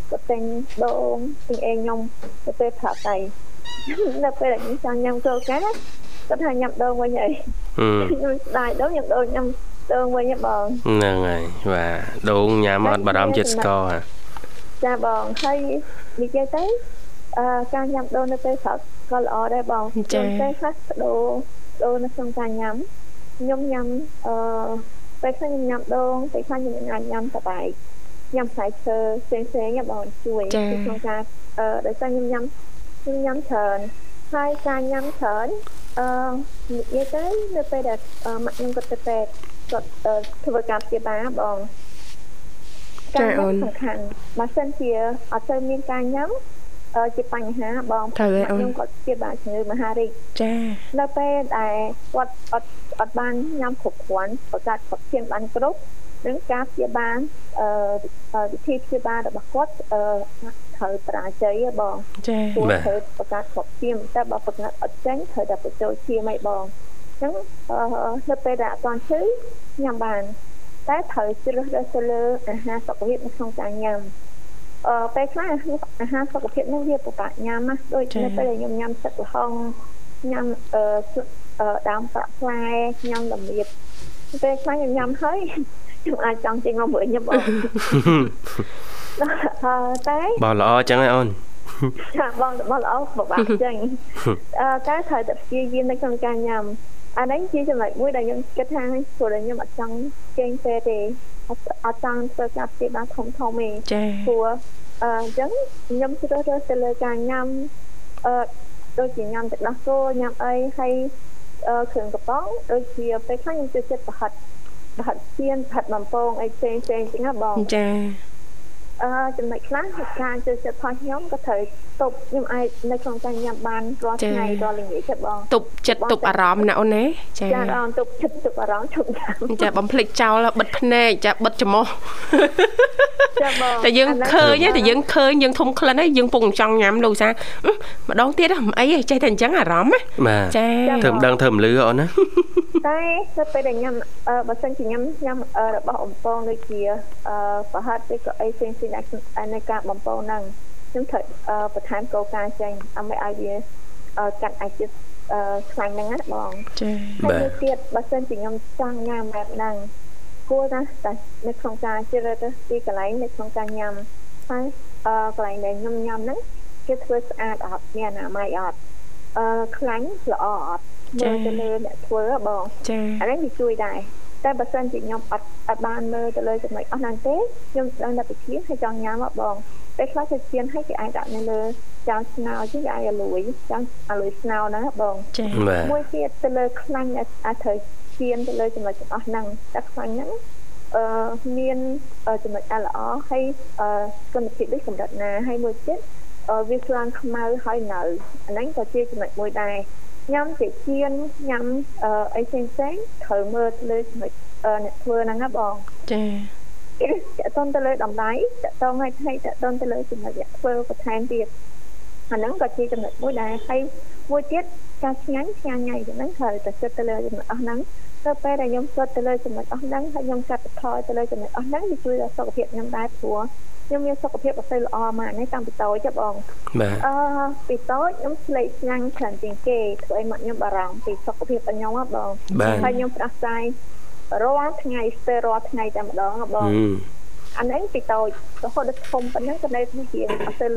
គាត់ទិញដូងទិញអីខ្ញុំទៅពេលប្រាប់ទៅនៅពេលដែលខ្ញុំចង់ញ៉ាំកូកាគាត់ថាញ៉ាំដូងវិញអីហឹមខ្ញុំស្ដាយដូងញ៉ាំដូងញ៉ាំដូងវិញហ៎បងហ្នឹងហើយបាទដូងញ៉ាំអត់បារម្ភជាតិស្ករហ่ะចាបងហើយនិយាយទៅអឺ ការញ៉ាំដូងនៅពេលព្រឹកក៏ល្អដែរបងចា៎ពេលខ្លះដូរដូរនៅក្នុងការញ៉ាំខ្ញុំញ៉ាំអឺពេលខ្លះខ្ញុំញ៉ាំដូងពេលខ្លះខ្ញុំអាចញ៉ាំសបាយញ៉ាំផ្លែឈើផ្សេងផ្សេងៗបងជួយចា៎ក្នុងការអឺដោយសារខ្ញុំញ៉ាំខ្ញុំញ៉ាំច្រើនហើយការញ៉ាំច្រើនអឺនិយាយទៅនៅពេលដែលអឺម៉ាក់ខ្ញុំគាត់ទៅពេទ្យគាត់អឺធ្វើការព្យាបាលបងចា៎ការញ៉ាំអូនសំខាន់បើសិនជាអត់ទៅមានការញ៉ាំអឺ ជាបញ្ហាបងត្រូវហើយអូនខ្ញុំគាត់ព្យាបាលជំងឺមហារីកចានៅពេលដែលគាត់អត់អត់បានញ៉ាំគ្រប់គ្រាន់ប្រកាសគាត់ព្យាបាលគ្រប់នឹងការព្យាបាលអឺវិធីព្យាបាលរបស់គាត់អឺត្រូវបរាជ័យហ៎បងចាព្រោះត្រូវប្រកាសគ្រប់ព្យាតែបើប្រកាសអត់ចេញត្រូវតែបញ្ចូលព្យាមិនបងអញ្ចឹងអឺនៅពេលដែលអត់ទាន់ឈឺញ៉ាំបានតែត្រូវជ្រើសរើសទៅលើអាហារសុខភាពនៅក្នុងការញ៉ាំ អឺពេលខ្លះអាហារសុខភាពនឹងវាពិបាកញ៉ាំណាដូចនៅពេលដែលខ្ញុំញ៉ាំទឹកល្ហុងញ៉ាំអឺដើមប្រាក់ផ្លែញ៉ាំល្មៀតពេលខ្លះខ្ញុំញ៉ាំហើយខ្ញុំអាចចង់ចេញមកវិញបងអឺតែបងល្អចឹងហើយអូនចាបងរបស់ល្អពិបាកចឹងអឺតែត្រូវតែព្យាយាមនៅក្នុងការញ៉ាំអានេះជាចំណុចមួយដែលខ្ញុំគិតថាព្រោះតែខ្ញុំអត់ចង់ចេញពេលទេ អត់ចង់ធ្វើការព្យាបាលធំធំទេចាព្រោះអឺអញ្ចឹងខ្ញុំជ្រើសរើសទៅលើការញ៉ាំអឺដូចជាញ៉ាំទឹកដោះគោញ៉ាំអីហើយគ្រឿងកំប៉ុងដូចជាពេលខ្លះខ្ញុំចូលចិត្តប្រហិតប្រហិតជៀនប្រហិតបំពងអីផ្សេងផ្សេងចឹងណាបងចា អឺចំណុចខ្លះការចូលចិត្តផងខ្ញុំក៏ត្រូវទប់ខ្ញុំអាចនៅក្នុងការញ៉ាំបានរាល់ថ្ងៃរាល់ល្ងាចចិត្តបងទប់ចិត្តទប់អារម្មណ៍ណាអូនណាចាចាអូនទប់ចិត្តទប់អារម្មណ៍ជប់ចាបំភ្លេចចោលបិទភ្នែកចាបិទច្រមុះចាបងតែយើងឃើញតែយើងឃើញយើងធំក្លិនហើយយើងពងចង់ញ៉ាំលោកសាម្ដងទៀតមិនអីចេះតែអញ្ចឹងអារម្មណ៍ណាចាធ្វើមិនដឹងធ្វើមិនលឺអូនណាតែទៅពេលដែលញ៉ាំបើសិនជាញ៉ាំញ៉ាំរបស់អំពងដូចជាប្រហិតឬក៏អីផ្សេងៗនៅការបំពងហ្នឹងខ្ញុំត្រូវបន្ថែមកោការចេញដើម្បីឲ្យវាកាត់អាចជាតិខ្លាញ់ហ្នឹងណាបងចា៎ហើយទៀតបើសិនជាខ្ញុំចង់ញ៉ាំបែបហ្នឹងគួរណាស់តែនៅក្នុងការជ្រើសរើសទីកន្លែងនៅក្នុងការញ៉ាំហើយកន្លែងដែលខ្ញុំញ៉ាំហ្នឹងគេធ្វើស្អាតអត់មានអនាម័យអត់អឺខ្លាញ់ល្អអត់មើលទៅលើអ្នកធ្វើបងចា៎អានេះវាជួយដែរ តែបើសិនជាខ្ញុំអត់អត់បានមើលទៅលើចំណុចអស់ហ្នឹងទេខ្ញុំដឹងតែពិធីហើយចង់ញ៉ាំមកបងពេលខ្លះទៅជៀនឲ្យគេអាចដាក់នៅលើចានស្នោជាងគេអាចឲ្យលួយចានឲ្យលួយស្នោហ្នឹងបងចា៎មួយទៀតទៅលើខ្លាញ់អាចត្រូវជៀនទៅលើចំណុចទាំងអស់ហ្នឹងតែខ្លាញ់ហ្នឹងអឺមានចំណុចល្អហើយអឺគុណភាពដូចកម្រិតណាហើយមួយទៀតវាស្លាងខ្មៅហើយនៅអាហ្នឹងក៏ជាចំណុចមួយដែរ ញ៉ាំជាជៀនញ៉ាំអីផ្សេងផ្សេងត្រូវមើលលើចំណុចអ្នកធ្វើហ្នឹងណាបងចាតកតនទៅលើតម្លៃតកតងឲ្យថៃតកតនទៅលើចំណុចធ្វើបន្ថែមទៀតអាហ្នឹងក៏ជាចំណុចមួយដែរហើយមួយទៀតការឆ្ងាញ់ឆ្ងាញ់ហ្នឹងហ្នឹងត្រូវតែគិតទៅលើចំណុចអស់ហ្នឹងទៅពេលដែលខ្ញុំគិតទៅលើចំណុចអស់ហ្នឹងហើយខ្ញុំកាត់បន្ថយទៅលើចំណុចអស់ហ្នឹងវាជួយដល់សុខភាពខ្ញុំដែរព្រោះ ខ្ញុំមានសុខភាពអត់សូវល្អម៉ាកនេះតាំងពីតូចចាបងបាទអឺពីតូចខ្ញុំស្លេកស្ញាំងខ្លាំងជាងគេធ្វើឲ្យម៉ាក់ខ្ញុំបារម្ភពីសុខភាពរបស់ខ្ញុំហ៎បងហើយខ្ញុំប្រាស្រ័យរាល់ថ្ងៃស្ទើររាល់ថ្ងៃតែម្ដងបងអានេះពីតូចរហូតដល់ធំប៉ុណ្ណឹងក៏នៅតែជាអត់ទៅ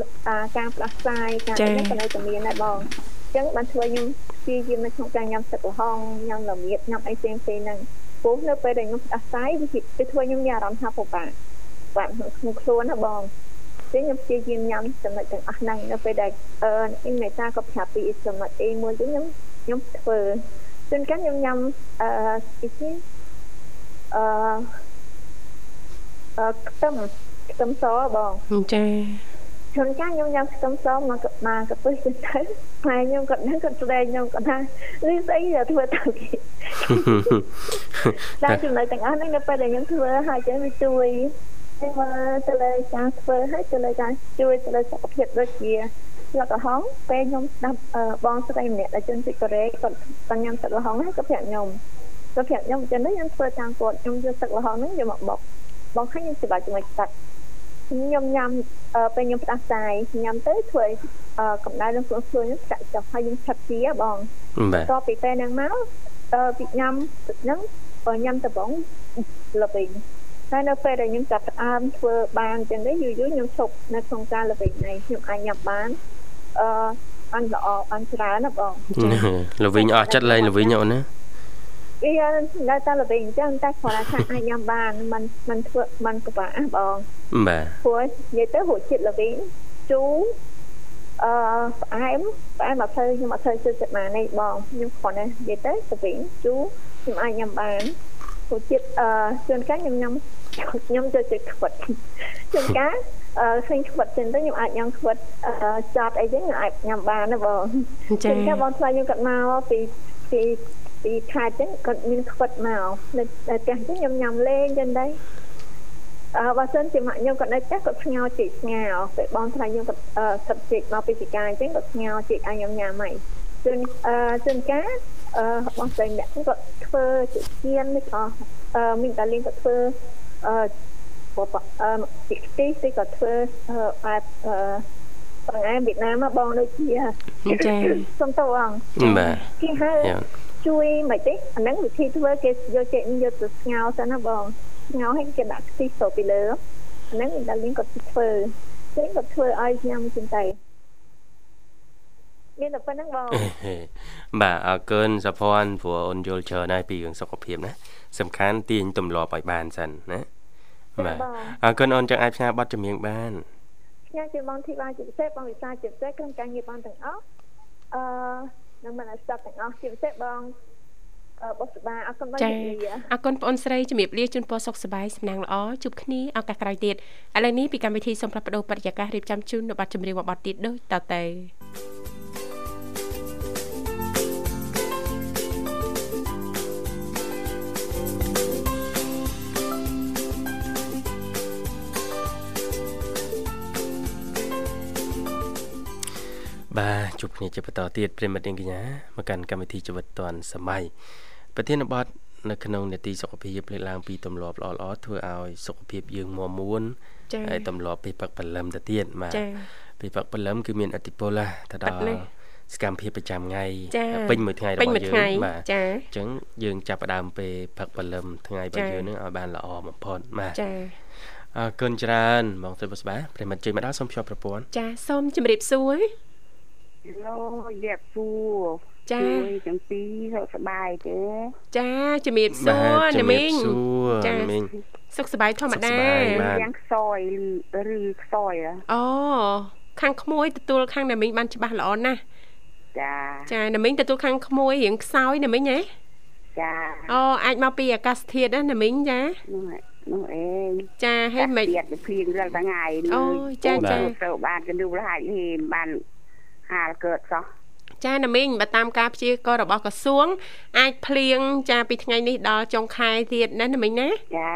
ការផ្លាស់ផ្សាយការនេះក៏នៅតែមានដែរបងអញ្ចឹងបានធ្វើខ្ញុំព្យាយាមនៅក្នុងការញ៉ាំទឹកល្ហុងញ៉ាំល្មៀតញ៉ាំអីផ្សេងផ្សេងហ្នឹងព្រោះនៅពេលដែលខ្ញុំផ្លាស់ផ្សាយវាធ្វើខ្ញុំមានអារម្មណ៍ថាពិបាក បាក់ក្នុងខ្លួនណាបងចឹងខ្ញុំព្យាយាមញ៉ាំចំណុចទាំងអស់ហ្នឹងនៅពេលដែលអឺអ៊ីមេតាក៏ប្រាប់ពីចំណុច A មួយចឹងខ្ញុំខ្ញុំធ្វើជួនកាលខ្ញុំញ៉ាំអឺអីគេអឺអឺខ្ទឹមខ្ទឹមសបងចាជួនកាលខ្ញុំញ៉ាំខ្ទឹមសមកមកកពឹសទៅទៅហើយខ្ញុំក៏ដឹងគាត់ស្ដែងខ្ញុំក៏ថាឬស្អីដែលធ្វើទៅគេតែចំណុចទាំងអស់ហ្នឹងនៅពេលដែលខ្ញុំធ្វើហើយចឹងវាជួយហើយ មើលទៅលើការធ្វើហើយទៅលើការជួយទៅលើសុខភាពដូចជាស្លឹកល្ហុងពេលខ្ញុំស្ដាប់បងស្រីម្នាក់ដែលជនជាតិកូរ៉េគាត់គាត់ញ៉ាំទឹកល្ហុងហើយគាត់ប្រាប់ខ្ញុំគាត់ប្រាប់ខ្ញុំចឹងខ្ញុំធ្វើតាមគាត់ខ្ញុំយកទឹកល្ហុងហ្នឹងយកមកបុកបុកហើយខ្ញុំច្របាច់ជាមួយទឹកខ្ញុំញ៉ាំពេលខ្ញុំផ្ដាសាយញ៉ាំទៅធ្វើឲ្យកម្ដៅក្នុងខ្លួនខ្លួនខ្ញុំចាក់ចុះហើយខ្ញុំឆាប់ជាបងបាទតពីពេលហ្នឹងមកពីញ៉ាំទឹកហ្នឹងញ៉ាំតបងល្បិញ ហើយនៅពេលដែលខ្ញុំចាប់ផ្ដើមធ្វើបានអញ្ចឹងទៅយូរយូរខ្ញុំឈប់នៅក្នុងការល្បិចនេះខ្ញុំអាចញ៉ាំបានអឺអញល្អអញច្រើនណាបងល្វិញអស់ចិត្តលែងល្វិញអូនណាអីនៅតែល្វិញអញ្ចឹងតែគ្រាន់តែថាអាចញ៉ាំបានมันมันធ្វើมันពិបាកបងបាទព្រោះនិយាយទៅរសជាតិល្វិញជូរអឺផ្អែមផ្អែមអត់ធ្វើខ្ញុំអត់ធ្វើជឿចិត្តបានទេបងខ្ញុំគ្រាន់តែនិយាយទៅល្វិញជូរខ្ញុំអាចញ៉ាំបាន ព្រោះជាតិអឺជួនកាលខ្ញុំញ៉ាំខ្ញុំចូលចិត្តខ្វិតជួនកាលអឺឃើញខ្វិតចឹងទៅខ្ញុំអាចញ៉ាំខ្វិតចត់អីចឹងខ្ញុំអាចញ៉ាំបានណាបងចា៎តែបងថ្លៃខ្ញុំគាត់មកពីពីពីខេត្តចឹងគាត់មានខ្វិតមកនៅផ្ទះចឹងខ្ញុំញ៉ាំលេងចឹងដែរអឺបើសិនជាម៉ាក់ខ្ញុំគាត់នៅផ្ទះគាត់ស្ងោរជីកស្ងោរពេលបងថ្លៃខ្ញុំគាត់គាត់ជីកមកពីពីកាអញ្ចឹងគាត់ស្ងោរជីកឲ្យខ្ញុំញ៉ាំហើយ ជួនអឺជួនកាលអឺបងស្រីអ្នកគាត់ធ្វើជាជានេះក៏អឺមីងតាលីនគាត់ធ្វើអឺបបអឺពីទីទីគាត់ធ្វើអឺអាចអឺបងឯវៀតណាមបងដូចជាចាសុំតបងបាទគេហៅយ៉ាជួយមិនទេអាហ្នឹងវិធីធ្វើគេយកចេកយកទៅស្ងោរសិនណាបងស្ងោរឲ្យគេដាក់ខ្ទិះចូលពីលើអាហ្នឹងដាលីងគាត់ធ្វើចេកគាត់ធ្វើឲ្យញ៉ាំចឹងទៅ មានតែប៉ុណ្្នឹងបងបាទអរគុណសុភ័ណ្ឌព្រោះអូនយល់ច្រើនហើយពីរឿងសុខភាពណាសំខាន់ទាញទម្លាប់ឲ្យបានសិនណាបាទអរគុណអូនចឹងអាចផ្សាយប័ណ្ណចម្រៀងបានញ៉ាំជាបងធីបាជាពិសេសបងវិសាជាពិសេសក្រុមការងារបងទាំងអស់អឺនឹងមិនឲ្យស្ដាប់ទាំងអស់ជាពិសេសបងអឺបុស្បាអរគុណបងចាជម្រាបអរគុណបងអូនស្រីជំរាបលាជូនពរសុខសប្បាយសំណាងល្អជួបគ្នាឱកាសក្រោយទៀតឥឡូវនេះពីកម្មវិធីសូមផ្លាស់ប្ដូរបរិយាកាសរៀបចំជូននៅប័ណ្ណចម្រៀងមួយប័ណ្ណទៀតដូចតទៅ បាទជួបគ្នាជាបន្តទៀតប្រិមិត្តនាងកញ្ញាមកកាន់កម្មវិធីជីវិតឌွန်សម័យប្រធានបទនៅក្នុងនេតិសុខភាពលើកឡើងពីទម្លាប់ល្អៗធ្វើឲ្យសុខភាពយើងមាំមួនចាហើយទម្លាប់ពេលផឹកបលឹមទៅទៀតបាទចាពេលផឹកបលឹមគឺមានអតិពលណាទៅដល់ប៉ិតណាស់សកម្មភាពប្រចាំថ្ងៃចាពេញមួយថ្ងៃរពេញរបស់មួយយើថ្ងៃងបាទចាអញ្ចឹងយើងចាប់ផ្ដើមពេលផឹកបលឹមថ្ងៃរបស់ចាយើងនឹងឲ្យបានល្អបំផុតបាទចាអរគុណច្រើនបងស្រីបុស្បាប្រិមិត្តជួយមកដល់សូមភ្ជាប់ប្រព័ន្ធចាសូមជម្រាបសួរ ឡូយ៉ាប់សួរចាជួយទាំងពីរសុខសប្បាយទេចាជម្រាបសួរជំណារាមីបងសួរចាណាមីងសុខសប្បាយធម្មតាសុខសប្បាយបាទយ៉ាងខ្សោយឬឬខ្សោយហ៎អូខាងក្មួយទទួលខាងណាមីងបានច្បាស់ល្អណាស់ចាចាណាមីងទទួលខាងក្មួយរៀងខ្សោយណាមីងហ៎ចាអូអាចមកពីអាកាសធាតុណាណាមីងចានោះឯងនោះឯងចាហើយមិនទៀតទៅព្រៀងរាល់ថ្ងៃអូចាចាទៅបានក៏នូវហើយហេបាន ហាលកើតសោះចាណាមីងបើតាមការព្យាករណ៍របស់ក្រសួង អាចភ្លៀងចាពីថ្ងៃនេះដល់ចុងខែទៀតណាណាមីងណាចា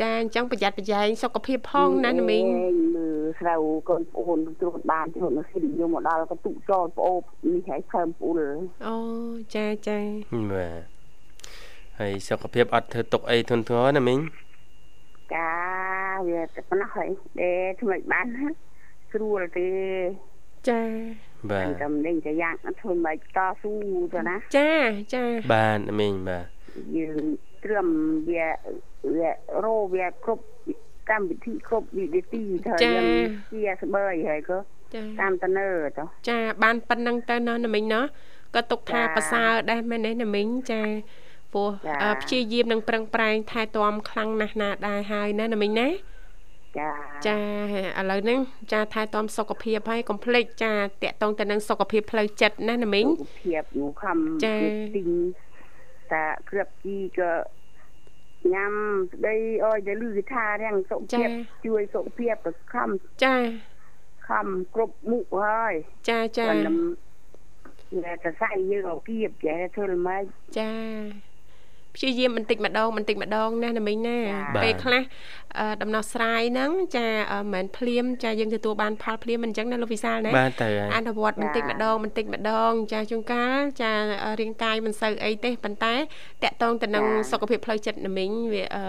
ចាអញ្ចឹងប្រយ័ត្នប្រយែងសុខភាពផងណាណាមីងមើលស្រូវកូនប្អូនត្រួតបានត្រួតនៅស៊ីយកមកដល់ក៏ទុកចោលប្អូននេះហើយខើមប្អូនអូចាចាបាទហើយសុខភាពអត់ធ្វើទុកអីធន់ធ្ងរណាមីងចាវាតែប៉ុណ្ណោះហើយដែលថ្មីបានណាស្រួលទេចា បាទតែមិនដឹងតែយ៉ាងធ្វើមិនតស៊ូទៅណាចាចាបាទណាមីងបាទយើងត្រឹមវាវារោវាគ្រប់កម្មវិធីគ្រប់វិធីត្រូវយើងជាស្បើយហើយក៏ចាតាមតនើទៅចាបានប៉ុណ្ណឹងទៅណោះណាមីងណោះក៏ទុកថាចាប្រសើរដែរមែនទេណាមីងចាព្រោះចាអឺព្យាយាមនឹងប្រឹងប្រែងថែទាំខ្លាំងណាស់ណាដែរហើយណាណាមីងណា ចាចាឥឡូវហ្នឹងចាថែទាំសុខភាពហើយកុំភ្លេចចាតកតងទៅនឹងសុខភាពផ្លូវចិត្តណាណាមីងសុខភាពនោះខំចាទិញតាគ្រាប់ជីក៏ញ៉ាំស្ដីអើយដែលលឺគេថារាំងសុខភាពជួយសុខភាពក៏ខំចាខំគ្រប់មុខហើយចាចាប៉ុន្តែតែសរសៃយើងអគៀបចេះធ្វើល្មិចចា ព្យាយាមបន្តិចម្ដងបន្តិចម្ដងណាណាមីងណាចាពេលខ្លះអឺដំណោះស្រាយហ្នឹងចាអឺមិនមែនភ្លាមចាយើងទទួលបានផលភ្លាមមិនអញ្ចឹងណាលោកវិសាលណាបាទទៅហើយអនុវត្តបន្តិចម្ដងបន្តិចម្ដងចាជួនកាលចារាងកាយមិនសូវអីទេប៉ុន្តែតកតងទៅនឹងសុខភាពផ្លូវចិត្តណាមីងវាអឺ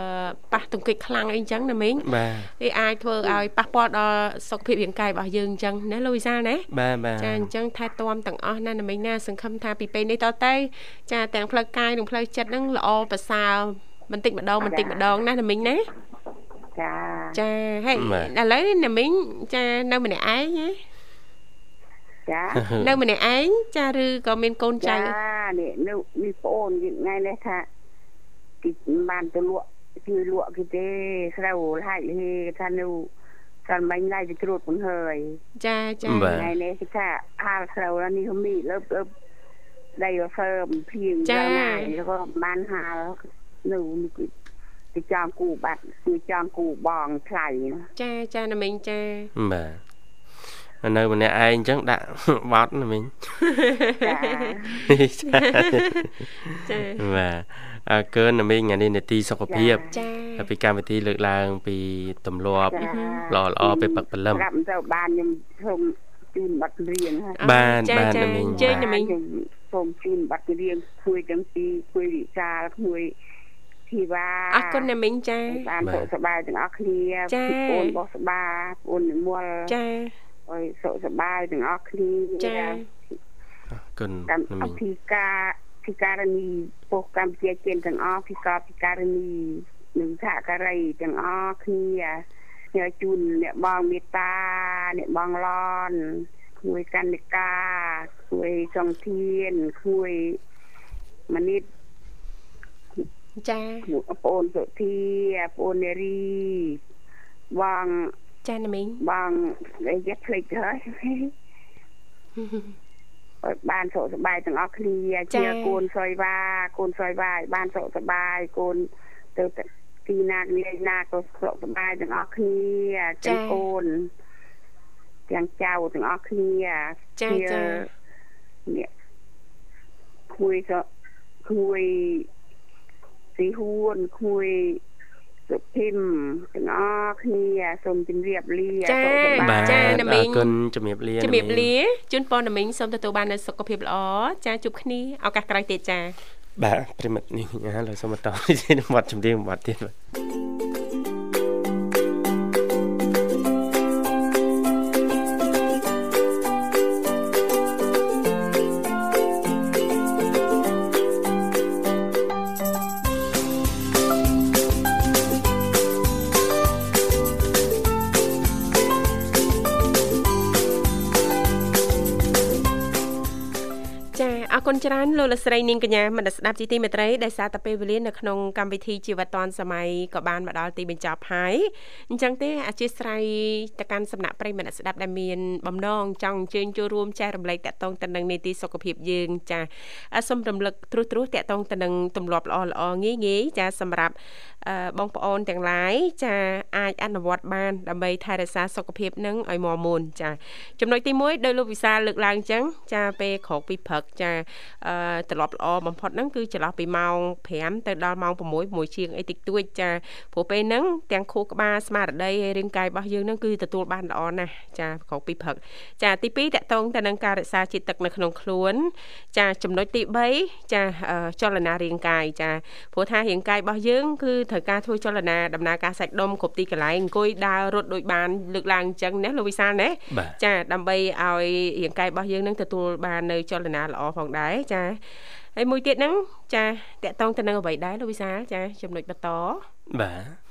ប៉ះទង្គិចខ្លាំងអីអញ្ចឹងណាមីងបាទវាអាចធ្វើឲ្យប៉ះពាល់ដល់សុខភាពរាងកាយរបស់យើងអញ្ចឹងណាលោកវិសាលណាបាទបាទចាអញ្ចឹងថែទាំទាំងអស់ណាណាមីងណាសង្ឃឹមថាពីពេលនេះតទៅចាទាំងផ្លូវកាយនិងផ្លូវចិត្តហ្នឹងល្អប្រសើរបន្តិចម្ដងបន្តិចម្ដងណាណាមីងណាចាចាហើយឥឡូវណាមីងចានៅម្នាក់ឯងណាចានៅម្នាក់ឯងចាឬក៏មានកូនចៅចានេះនេះប្អូនយើងថ្ងៃនេះថាគេបានទៅលក់ជួយលក់គេទេស្រូវហាច់ហេថានៅចាំបាញ់ឡាយទៅត្រួតមិនហើយចាចាថ្ងៃនេះគេថាអាលស្រូវនេះមីលើបលើប ដីរសើមភ្លៀងយ៉ាងណាក៏បានហាលនៅទីចង់គូបាត់គឺចង់គូបងថ្លៃណាចាចាណាមីងចាបាទនៅម្នាក់ឯងអញ្ចឹងដាក់បត់ណាមីងចាចាបាទអើកើណាមីងថ្ងៃនេះនេតិសុខភាពហើយពីកម្មវិធីលើកឡើង ពីទម្លាប់ល្អល្អពេលបឹកព្រលឹមប្រាប់ទៅបានខ្ញុំខ្ញុំ ជូនប័ណ្ណរៀងហើយបានចាបានចាណាមីងជើញណាមីងខ្ញុំសូមជូនប័ណ្ណរៀងគួយទាំងពីរគួយវិសាលគួយធីវ៉ាអរគុណណាមីងចាបានសុខសប្បាយទាំងអស់គ្នាចា៎ប្អូនរបស់សបាប្អូននិមលចាឲ្យសុខសប្បាយទាំងអស់គ្នាចាអរគុណកម្មណាអមីងធិការភិការនីពុកកម្ពុជាជាតិទាំងអស់ភិការភិការនីនិងសហការីទាំងអស់គ្នា ញើជូនអ្នកបងមេត្តាអ្នកបងឡនគួយកណ្ឌិកាគួយសង្ធានគួយមនិតចាបងប្អូនសុធាបងប្អូននារីបងចាណាមីងបងនិយាយភ្លេចហើយឲ្យបានសុខសប្បាយទាំងអស់គ្នាជាកូនសុយវ៉ាកូនសុយវ៉ាឲ្យបានសុខសប្បាយកូនទៅ ទីណាគ្នាណាក៏សុខសប្បាយទាំងអស់គ្នាទាំងកូនទាំងចៅទាំងអស់គ្នាចាចានេះគួយក៏គួយស៊ីហួនគួយសុភិមទាំងអស់គ្នាសូមជម្រាបលាចាសុខសប្បាយបាទចាណាមីងអរគុណជំរាបលាជំរាបណាមីងលាជូនពរណាមីងសូមទទួលបាននូវសុខភាពល្អចាជួបគ្នាឱកាសក្រោយទៀតចា បាទប្រិមិត្តនេះណាឡើយសូមបន្តទៀតវត្តចម្រៀងវត្តទៀតបាទ គុណច្រើនលោកលកស្រីនាងកញ្ញាមនស្សស្ដាប់ជីទីមេត្រីដែលសារតែពេលវេលានៅក្នុងកម្មវិធីជីវិតឌွန်សម័យក៏បានមកដល់ទីបញ្ចប់ហើយអញ្ចឹងទេអធិស្ឋានទៅកាន់សំណាក់ប្រិយមនស្សស្ដាប់ដែលមានបំណងចង់អញ្ជើញចូលរួមចែករំលែកតកតងទៅនឹងនីតិសុខភាពយើងចាអ่ะសូមរំលឹកត្រួសត្រាសតកតងទៅនឹងទម្លាប់ល្អល្អងាយងាយចាសម្រាប់អឺបងប្អូនទាំងឡាយចាអាចអនុវត្តបានដើម្បីថែរក្សាសុខភាពនឹងឲ្យមាំមួនចាចំណុចទី1ដោយលោកវិសាលលើកឡើងអញ្ចឹងចាពេលក្រោកពីព្រឹកចាអឺត្រឡប់ល្អបំផុតហ្នឹងគឺចន្លោះពីម៉ោង5ទៅដល់ម៉ោង6 6ជាងអីតិចតួចចាព្រោះពេលហ្នឹងទាំងខួរក្បាលស្មារតីហើយរាងកាយរបស់យើងហ្នឹងគឺទទួលបានល្អណាស់ចាក្រោកពីព្រឹកចាទី2តកតងទៅនឹងការរក្សាជាតិទឹកនៅក្នុងខ្លួន ចាចំណុចទី3ចាអឺចលនារាងកាយចាព្រោះថារាងកាយរបស់យើងគឺត្រូវការធ្វើចលនាដំណើរការសាច់ដុំគ្រប់ទីកន្លែងអង្គុយដើររត់ដូចបានលើកឡើងអញ្ចឹងណាលោកវិសាលណាបាទចាដើម្បីឲ្យរាងកាយរបស់យើងនឹងទទួលបាននៅចលនាល្អផងដែរចាហើយមួយទៀតហ្នឹងចាតកតងទៅនឹងអ្វីដែរលោកវិសាលចាចំណុចបន្តបាទ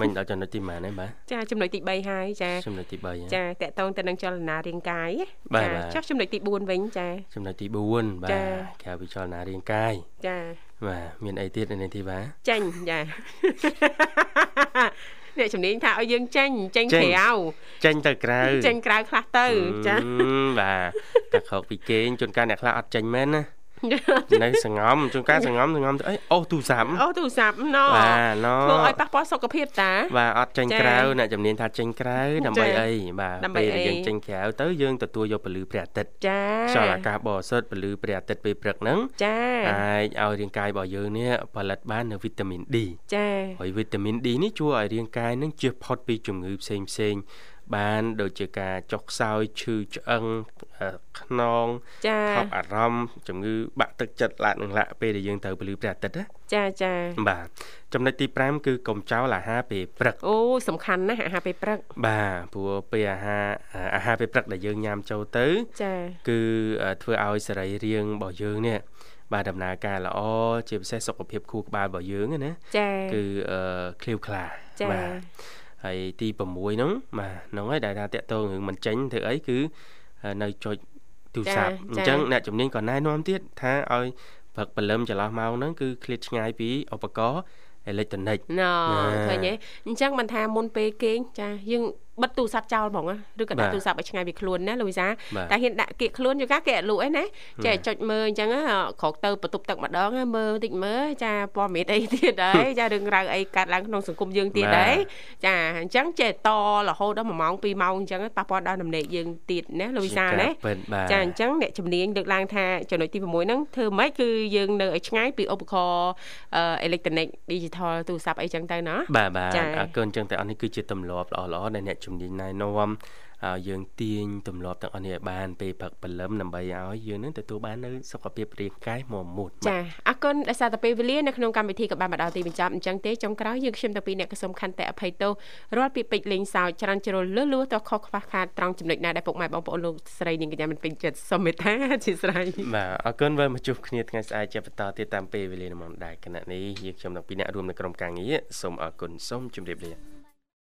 មិញដល់ចំណុចទីម៉ានហើយបាទចាចំណុចទី3ហើយចាចំណុចទី3ហ៎ចាតកតងទៅនឹងចលនារាងកាយបាទចាបាទចុះចំណុចទី4វិញចាចំណុចទី4បាទចា៎ក្រៅពីចលនារាងកាយចាបាទមានអីទៀតនៅនេះទីបាទចាញ់ចា អ្នកជំនាញថាឲ្យយើងចាញ់ចាញ់ចាញ់ក្រៅចេញទៅក្រៅចាញ់ក្រៅខ្លះទៅចាហឹមបាទតែខកពីគេងជួនកាលអ្នកខ្លះអត់ចេញមែនណា នៅសងំជួនកាលសងំសងំទៅអីអូទូរស័ព្ទអូទូរស័ព្ទណបាទណធ្វើឲ្យប៉ះពាល់សុខភាពតាបាទអត់ចេញចា៎ក្រៅអ្នកជំនាញថាចេញក្រៅដើម្បីចា៎អីបាទដើម្បីពេលដែលអីយើងចេញក្រៅទៅយើងទទួលយកពន្លឺព្រះអាទិត្យចាខ្យល់អាកាសបរិសុទ្ធពន្លឺព្រះអាទិត្យពេលព្រឹកហ្នឹងចាអាចឲ្យរាងកាយរបស់យើងនេះផលិតបាននូវវីតាមីន D ចាហើយវីតាមីន D នេះជួយឲ្យរាងកាយនឹងជៀសផុតពីជំងឺផ្សេងផ្សេងៗ បានដូចជាការចុកខ្សោយឈឺឆ្អឹងអឺខ្នងចាថប់អារម្មណ៍ជំងឺបាក់ទឹកចិត្តឡាក់នឹងឡាក់ពេលដែលយើងទៅពលឺព្រះអាទិត្យណាចាចាបាទចំណុចទី5គឺកុំចោលអាហារពេលព្រឹកអូសំខាន់ណាស់អាហារពេលព្រឹកបាទព្រោះពេលអាហារអាហារពេលព្រឹកដែលយើងញ៉ាំចូលទៅចាគឺធ្វើឲ្យសរីរាង្គរបស់យើងនេះបាទដំណើរការល្អជាពិសេសសុខភាពខួរក្បាលរបស់យើងណាចាគឺអឺឃ្លាវខ្លាចាបាទ ហើយទី6ហ្នឹងបាទហ្នឹងហើយដែលថាតាក់ទងរឿងមិនចេញធ្វើអីគឺនៅចុចទូរស័ព្ទអញ្ចឹងអ្នកជំនាញក៏ណែនាំទៀតថាឲ្យព្រឹកព្រលឹមចន្លោះម៉ោងហ្នឹងគឺឃ្លាតឆ្ងាយពីឧបករណ៍អេឡិចត្រូនិកណណាឃើញទេអញ្ចឹងមិនថាមុនពេលគេងចាយើង បិទទូរស័ព្ទចោលហ្មងណាឬក៏បាដាក់ទទូរស័ព្ទឲ្យឆ្ងាយពីខ្លួនណាលូវីសាបាទតែហ៊ានដាក់គៀកខ្លួនយូរកាគេអត់លក់ឯណាចេះចុចមើលអញ្ចឹងណាក្រោកទៅបន្ទប់ទឹកម្ដងណាមើលតិចមើលចាព័ត៌មានអីទៀតដែរចារឿងរ៉ាវអីកើតឡើងក្នុងសង្គមយើងទៀតបាទដែរចាអញ្ចឹងចេះតរហូតដល់1ម៉ោង2ម៉ោងអញ្ចឹងប៉ះពាល់ដល់ដំណេកយើងទៀតណាលូវីសាជាណាការពិតបាទចាអញ្ចឹងអ្នកជំនាញលើកឡើងថាចំណុចទី6ហ្នឹងធ្វើម៉េចគឺយើងនៅឲ្យឆ្ងាយពីឧបករណ៍អេឡិចត្រូនិក digital ទូរស័ព្ទអីចឹងទៅណាបាទបាទចា៎អរគុណអញ្ចឹងតែអស់នេះគឺជាទម្លាប់ល្អៗដែលអ្នកជំនាញណែនាំយើងទាញទម្លាប់ទាំងអស់នេះឲ្យបានពេលព្រឹកព្រលឹមដើម្បីឲ្យយើងនឹងទទួលបាននៅសុខភាពរាងកាយមាំមួតចាអរគុណដែលសារតែពេលវេលានៅក្នុងកម្មវិធីក៏បានមកដល់ទីបញ្ចប់អញ្ចឹងទេចុងក្រោយយើងខ្ញុំតាពីអ្នកក៏សូមខន្តិអភ័យទោសរាល់ពាក្យពេចន៍លេងសើចច្រើនជ្រុលលឺលួទៅខុសខ្វះខាតត្រង់ចំណុចណាដែលពុកម៉ែបងប្អូនលោកស្រីនាងកញ្ញាមិនពេញចិត្តសូមមេត្តាអធិស្ឋានបាទអរគុណវិលមកជួបគ្នាថ្ងៃស្អែកជាបន្តទៀតតាមពេលវេលានឹងដែរគណៈនេះយើងខ្ញុំទាំងពីរអ្នករួមនៅក្រុមការងារសូមអរគុណសូមជម្រាបលា